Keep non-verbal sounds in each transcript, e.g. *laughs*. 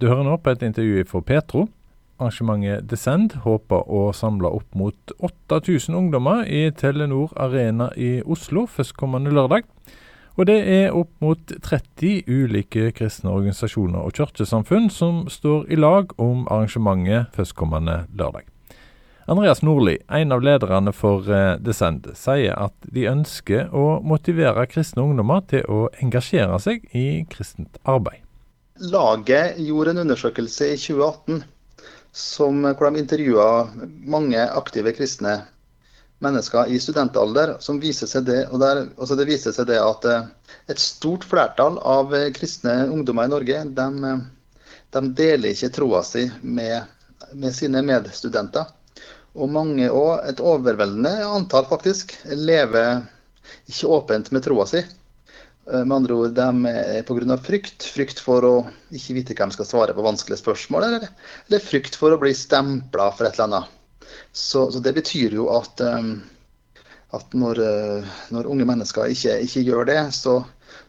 Du hører nå på et intervju for Petro. Arrangementet Descend håper å samle opp mot 8000 ungdommer i Telenor Arena i Oslo førstkommende lørdag. Og det er opp mot 30 ulike kristne organisasjoner og kirkesamfunn som står i lag om arrangementet førstkommende lørdag. Andreas Nordli, en av lederne for eh, Descend, sier at de ønsker å motivere kristne ungdommer til å engasjere seg i kristent arbeid. Laget gjorde en undersøkelse i 2018 som, hvor de intervjua mange aktive kristne mennesker i studentalder. som viser seg det, og der, altså det viser seg det at eh, et stort flertall av kristne ungdommer i Norge de, de deler ikke troa si med, med, sine medstudenter. Og mange òg, et overveldende antall faktisk, lever ikke åpent med troa si. Eh, med andre ord, de er pga. frykt. Frykt for å ikke vite hvem skal svare på vanskelige spørsmål, eller, eller frykt for å bli stempla for et eller annet. Så, så det betyr jo at, um, at når, uh, når, unge mennesker ikke, ikke gjør det, så,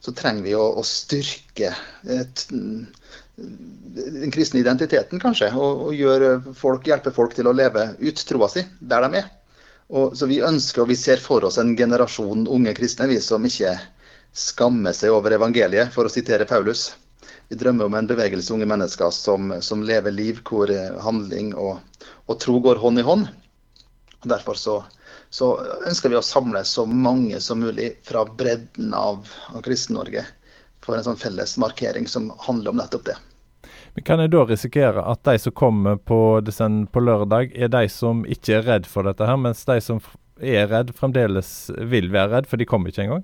så, trenger vi å, å styrke et, den kristne identiteten, kanskje. Og, og folk, hjelpe folk til å leve ut troa si der de er. Og, så vi ønsker og vi ser for oss en generasjon unge kristne vi som ikke skamme seg over evangeliet, for å sitere Paulus. Vi drømmer om en bevegelse unge mennesker som, som lever liv hvor handling og, og, tro går hånd i hånd. Derfor så, så, ønsker vi å samle så mange som mulig fra bredden av, av Kristen-Norge for en sånn felles markering som handler om nettopp det. Men Kan jeg da risikere at de som kommer på, på lørdag, er de som ikke er redd for dette, her, mens de som er redd, fremdeles vil være redd, for de kommer ikke engang?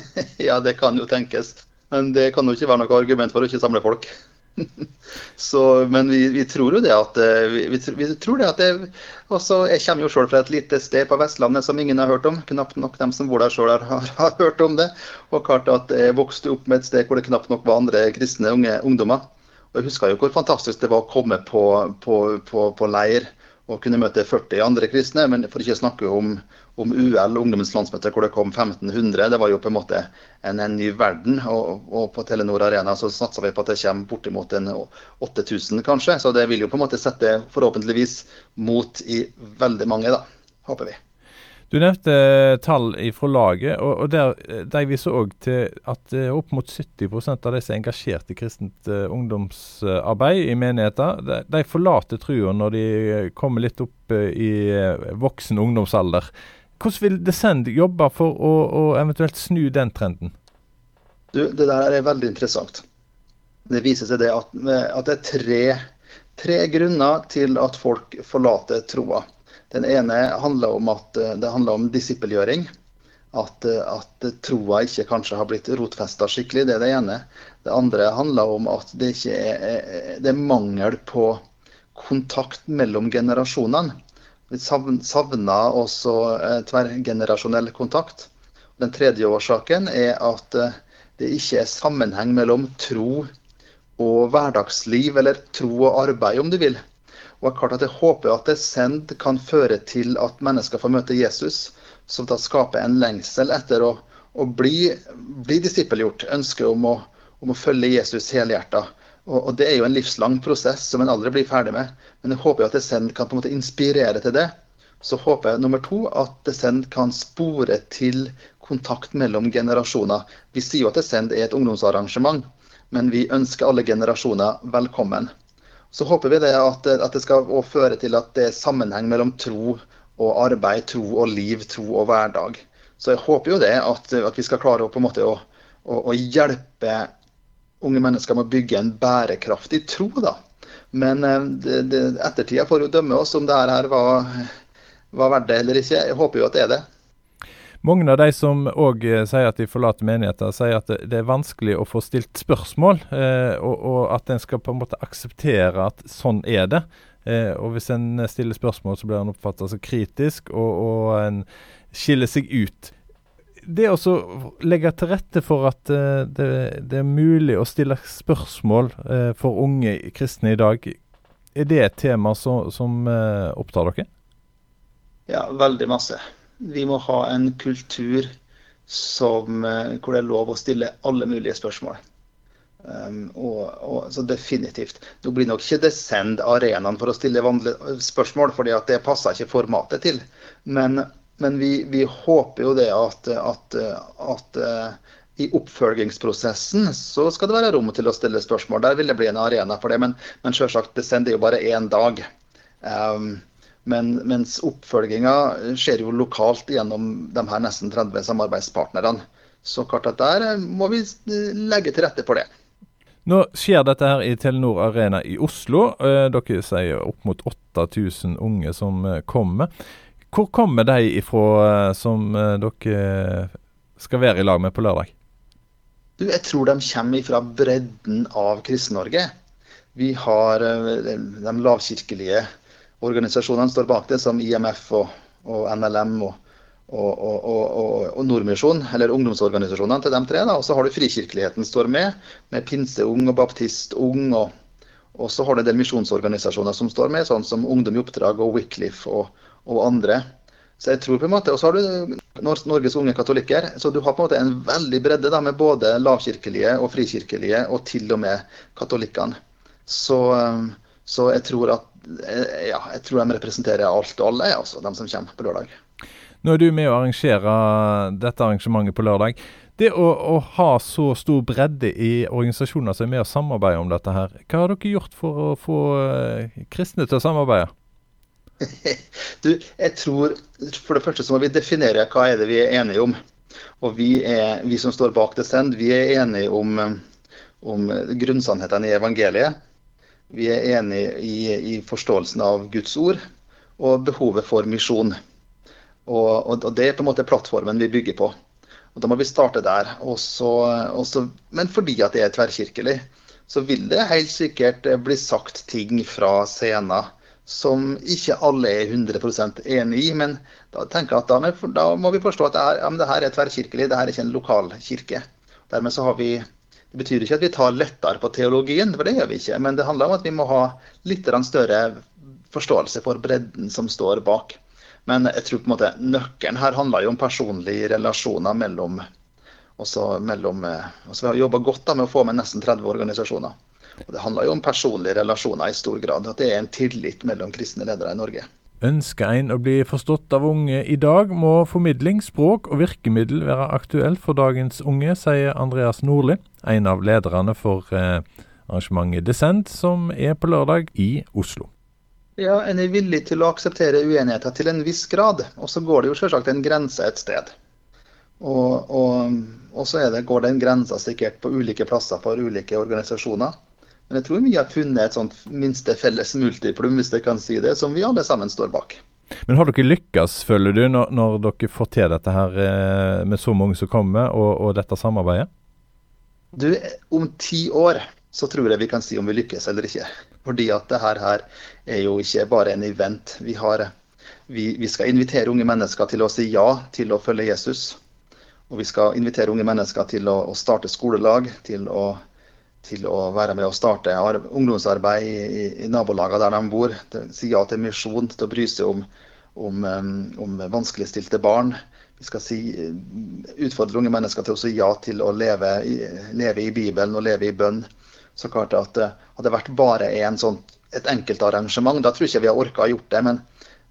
*laughs* ja, det kan jo tenkes. Men det kan jo ikke være noe argument for å ikke samle folk. *laughs* så, men vi, vi, tror jo det at eh, vi, vi tror det at det, også, Jeg kommer jo selv fra et lite sted på Vestlandet som ingen har hørt om. Knapt nok dem som bor der sjøl har, har, hørt om det. Og klart at jeg vokste opp med et sted hvor det knapt nok var andre kristne unge ungdommer. Og Jeg husker jo hvor fantastisk det var å komme på, på, på, på leir og kunne møte 40 andre kristne. Men for ikke å snakke om om UL, ungdommens landsmøte, hvor det kom 1500. Det var jo på en måte en, en ny verden. Og, og, på Telenor Arena så satser vi på at det kommer bortimot en 8000, kanskje. Så det vil jo på en måte sette forhåpentligvis mot i veldig mange, da. Håper vi. Du nevnte tall fra laget, og, der, de viser òg til at eh, opp mot 70 av de som er engasjert i kristent ungdomsarbeid i menigheter, de, de forlater trua når de kommer litt opp i voksen ungdomsalder. Hvordan vil Descend jobbe for å, å, eventuelt snu den trenden? Du, det der er veldig interessant. Det viser seg det at, at det er tre, tre, grunner til at folk forlater troa. Den ene handler om at det handler om disippelgjøring. At, at troa ikke kanskje har blitt rotfesta skikkelig. Det er det ene. Det andre handler om at det, er, det er mangel på kontakt mellom generasjonene. Vi savner også eh, tverrgenerasjonell kontakt. Den tredje årsaken er at eh, det ikke er sammenheng mellom tro og hverdagsliv, eller tro og arbeid, om du vil. Og jeg, klart at jeg håper at det send kan føre til at mennesker får møte Jesus, som da skaper en lengsel etter å, å bli, bli disippelgjort. Ønske om å, om å følge Jesus helhjerta. Og, og, Det er jo en livslang prosess som en aldri blir ferdig med. Men jeg håper at det sendt kan på en måte inspirere til det. Så håper jeg nummer to at det sendt kan spore til kontakt mellom generasjoner. Vi sier jo at det sendt er et ungdomsarrangement, men vi ønsker alle generasjoner velkommen. Så håper vi det at, at det skal føre til at det er sammenheng mellom tro og arbeid, tro og liv, tro og hverdag. Så jeg håper jo det at, at vi skal klare å, på en måte å, å, å hjelpe unge mennesker med å bygge en bærekraftig tro. da. Men eh, ettertida får jo dømme oss om det her var, var verdt det eller ikke. Jeg håper jo at det er det. Mange av de som òg eh, sier at de forlater menigheter, sier at det er vanskelig å få stilt spørsmål, eh, og, og, at en skal på en måte akseptere at sånn er det. Eh, og hvis en stiller spørsmål, så blir en oppfatta som kritisk, og, og en skiller seg ut det å legge til rette for at uh, det, det, er mulig å stille spørsmål uh, for unge kristne i dag, er det et tema så, som uh, opptar dere? Ja, veldig masse. Vi må ha en kultur som, hvor det er lov å stille alle mulige spørsmål. Um, og, og, så definitivt. Nå blir nok ikke Descend arenaen for å stille vanlige spørsmål, fordi at det passer ikke formatet til. Men, men vi, vi, håper jo det at, at, at uh, i oppfølgingsprosessen så skal det være rom til å stille spørsmål. Der vil det bli en arena for det. Men, men selvsagt, Descend er jo bare én dag. Um, men, mens oppfølginga skjer jo lokalt gjennom de her nesten 30 samarbeidspartnerne. Så klart at der må vi legge til rette for det. Nå skjer dette her i Telenor Arena i Oslo. Eh, dere sier opp mot 8000 unge som eh, kommer. Hvor kommer de ifra eh, som dere skal være i lag med på lørdag? Du, jeg tror de kommer fra bredden av Kristen-Norge. Vi har de lavkirkelige organisasjonene står bak det, som IMF og, og NLM og og, og, Nordmisjon, eller ungdomsorganisasjonene til de tre. Og så har du Frikirkeligheten står med, med Pinseung og Baptistung. Og, så har du en del misjonsorganisasjoner som står med, sånn som Ungdom i oppdrag og Wycliffe og andre. Så jeg tror på en måte, Og så har du Norges unge katolikker. Så du har på en måte en veldig bredde da, med både lavkirkelige og frikirkelige, og til og med katolikkene. Så, så jeg tror at ja, jeg tror de representerer alt og alle, altså, de som kommer på lørdag. Nå er du med å arrangere dette arrangementet på lørdag. Det å, å, ha så stor bredde i organisasjoner som er med og samarbeide om dette her, hva har dere gjort for å få uh, kristne til å samarbeide? *laughs* Du, jeg tror For det første så må vi definere hva er det vi er enige om. Og vi, er, vi som står bak det send, vi er enige om, om grunnsannhetene i evangeliet. Vi er enige i, i forståelsen av Guds ord og behovet for misjon. Og, og, det er på en måte plattformen vi bygger på. Og Da må vi starte der. Også, også, men fordi at det er tverrkirkelig, så vil det helt sikkert bli sagt ting fra scenen som ikke alle er 100% enig i. Men da tenker jeg at da, da må vi forstå at det, er, ja, det her er tverrkirkelig, det her er ikke en lokal kirke. Dermed så har vi det betyr ikke at vi tar lettere på teologien, for det gjør vi ikke. Men det handler om at vi må ha litt større forståelse for bredden som står bak. Men jeg tror på en måte nøkkelen her handler jo om personlige relasjoner mellom også mellom, også Vi har jobba godt da med å få med nesten 30 organisasjoner. Og Det handler jo om personlige relasjoner i stor grad. At det er en tillit mellom kristne ledere i Norge. Ønsker en å bli forstått av unge i dag, må formidling, språk og virkemiddel være aktuelt for dagens unge, sier Andreas Nordli, en av lederne for eh, arrangementet Descent, som er på lørdag i Oslo. Ja, En er villig til å akseptere uenigheter til en viss grad. Og så går det jo selvsagt en grense et sted. Og, og, og så det, går den grensa sikkert på ulike plasser for ulike organisasjoner. Men jeg tror vi har funnet et sånt minste felles multiplum, hvis jeg kan si det, som vi alle sammen står bak. Men har dere lykkes, føler du, når, når dere får til dette her eh, med så mange som kommer, og, og dette samarbeidet? Du, om ti år så tror jeg vi kan si om vi lykkes eller ikke. Fordi at det her, her er jo ikke bare en event. Vi, har, vi, vi, skal invitere unge mennesker til å si ja til å følge Jesus. Og vi skal invitere unge mennesker til å, å starte skolelag, til å, til å, være med og starte ungdomsarbeid i, i, i nabolagene der de bor. Si ja til misjon, til å bry seg om, om, om vanskeligstilte barn. Vi skal si, utfordre unge mennesker til å si ja til å leve, leve i Bibelen og leve i bønn så klart at det eh, vært bare en sånn, et enkeltarrangement, da tror jeg ikke vi har orka å gjort det. Men,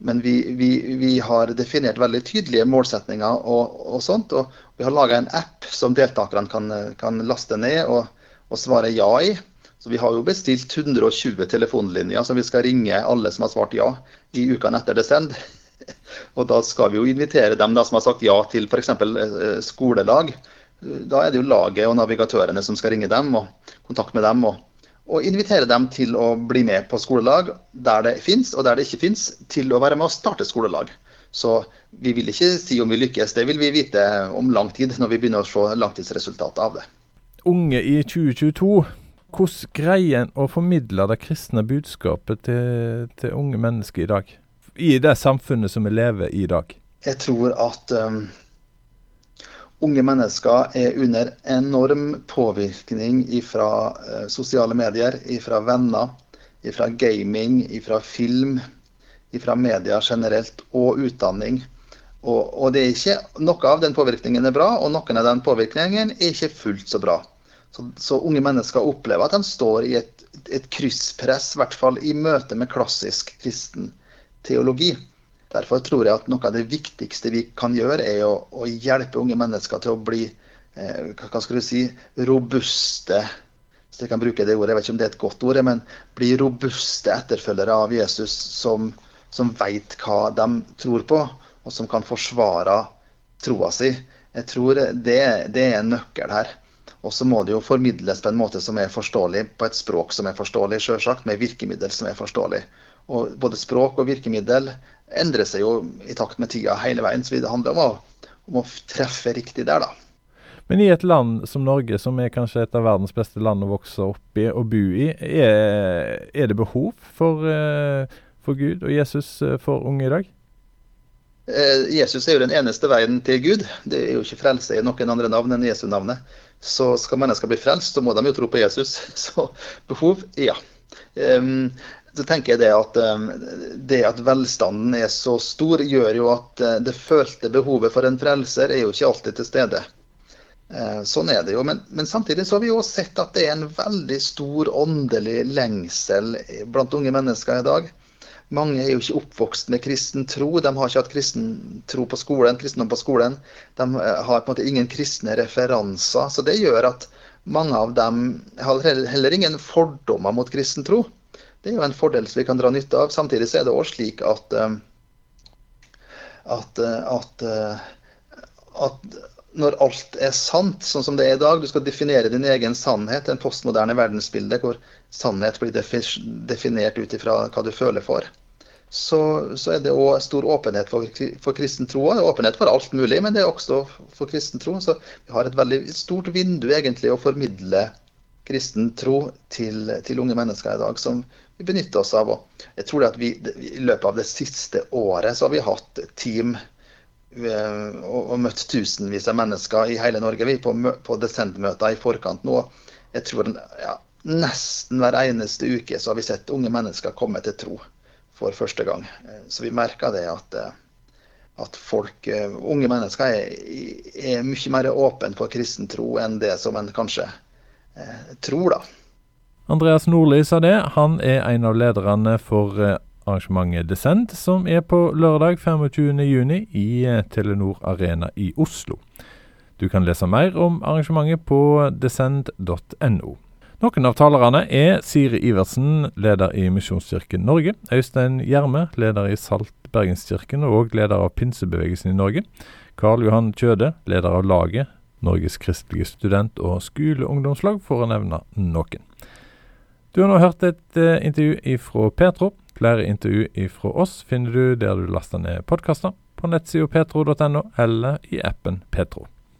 men vi, vi, vi, har definert veldig tydelige målsetninger og, og sånt. Og vi har laga en app som deltakerne kan, kan laste ned og, og, svare ja i. Så vi har jo bestilt 120 telefonlinjer som vi skal ringe alle som har svart ja i ukene etter desend. *laughs* Og da skal vi jo invitere dem da som har sagt ja til f.eks. Eh, skolelag da er det jo laget og navigatørene som skal ringe dem og kontakte med dem. og, og invitere dem til å bli med på skolelag der det fins og der det ikke fins, til å være med å starte skolelag. Så vi vil ikke si om vi lykkes, det vil vi vite om lang tid når vi begynner å se langtidsresultatet av det. Unge i 2022, hvordan greier en å formidle det kristne budskapet til, til, unge mennesker i dag? I det samfunnet som vi lever i i dag? Jeg tror at um, unge mennesker er under enorm påvirkning fra uh, sosiale medier, fra venner, fra gaming, fra film, fra media generelt og utdanning. Og, og, det er ikke, Noe av den påvirkningen er bra, og noen av den påvirkningen er ikke fullt så bra. Så, så, unge mennesker opplever at de står i et, et krysspress, i hvert fall i møte med klassisk kristen teologi. Derfor tror jeg at noe av det viktigste vi kan gjøre, er å, å hjelpe unge mennesker til å bli eh, hva skal du si, robuste hvis jeg kan bruke det ordet, jeg vet ikke om det er et godt ord, men bli robuste etterfølgere av Jesus som, som vet hva de tror på, og som kan forsvare troa si. Jeg tror det, det er en nøkkel her. Og så må det jo formidles på en måte som er forståelig, på et språk som er forståelig, selvsagt, med virkemiddel som er forståelig. Og både språk og virkemiddel endrer seg jo i takt med tida hele veien, så det handler om å, om å treffe riktig der, da. Men i et land som Norge, som er kanskje et av verdens beste land å vokse opp i og bo i, er, er det behov for, eh, for, Gud og Jesus eh, for unge i dag? Eh, Jesus er jo den eneste veien til Gud. Det er jo ikke frelse i noen andre navn enn Jesu navnet. Så skal mennesker bli frelst, så må de jo tro på Jesus. *laughs* Så behov, ja. Så tenker jeg det at det at velstanden er så stor, gjør jo at uh, det følte behovet for en frelser er jo ikke alltid til stede. Eh, sånn er det jo. Men, men, samtidig så har vi jo sett at det er en veldig stor åndelig lengsel blant unge mennesker i dag. Mange er jo ikke oppvokst med kristen tro. De har ikke hatt kristen tro på skolen, kristendom på skolen. De eh, har på en måte ingen kristne referanser. Så det gjør at mange av dem har heller ingen fordommer mot kristen tro. Det er jo en fordel som vi kan dra nytte av. Samtidig så er det også slik at, eh, at, at, at når alt er sant, sånn som det er i dag. Du skal definere din egen sannhet, en postmoderne verdensbilde hvor sannhet blir definert ut ifra hva du føler for. Så, så er det òg stor åpenhet for, for kristen tro. Åpenhet for alt mulig, men det er også for kristen tro. Så vi har et veldig stort vindu egentlig å formidle kristen tro til, til unge mennesker i dag, som vi benytter oss av. Og jeg tror at vi, I løpet av det siste året så har vi hatt team og, og, møtt tusenvis av mennesker i hele Norge vi på, på descent-møter i forkant nå. Jeg tror ja, Nesten hver eneste uke så har vi sett unge mennesker komme til tro for første gang. Så vi merker det at, at folk, unge mennesker er, er mye mer åpne for kristen tro enn det som en kanskje eh, tror, da. Andreas Nordli sa det. Han er en av lederne for eh, arrangementet Descent, som er på lørdag 25.6 i eh, Telenor Arena i Oslo. Du kan lese mer om arrangementet på descend.no. Noen av talerne er Siri Iversen, leder i Misjonskirken Norge, Øystein Gjerme, leder i Salt Bergenskirken og leder av Pinsebevegelsen i Norge, Karl Johan Kjøde, leder av Laget, Norges kristelige student- og skoleungdomslag, for å nevne noen. Du har nå hørt et uh, intervju fra Petro, Flere intervju fra oss finner du der du laster ned podkaster, på nettsida petro.no eller i appen Petro.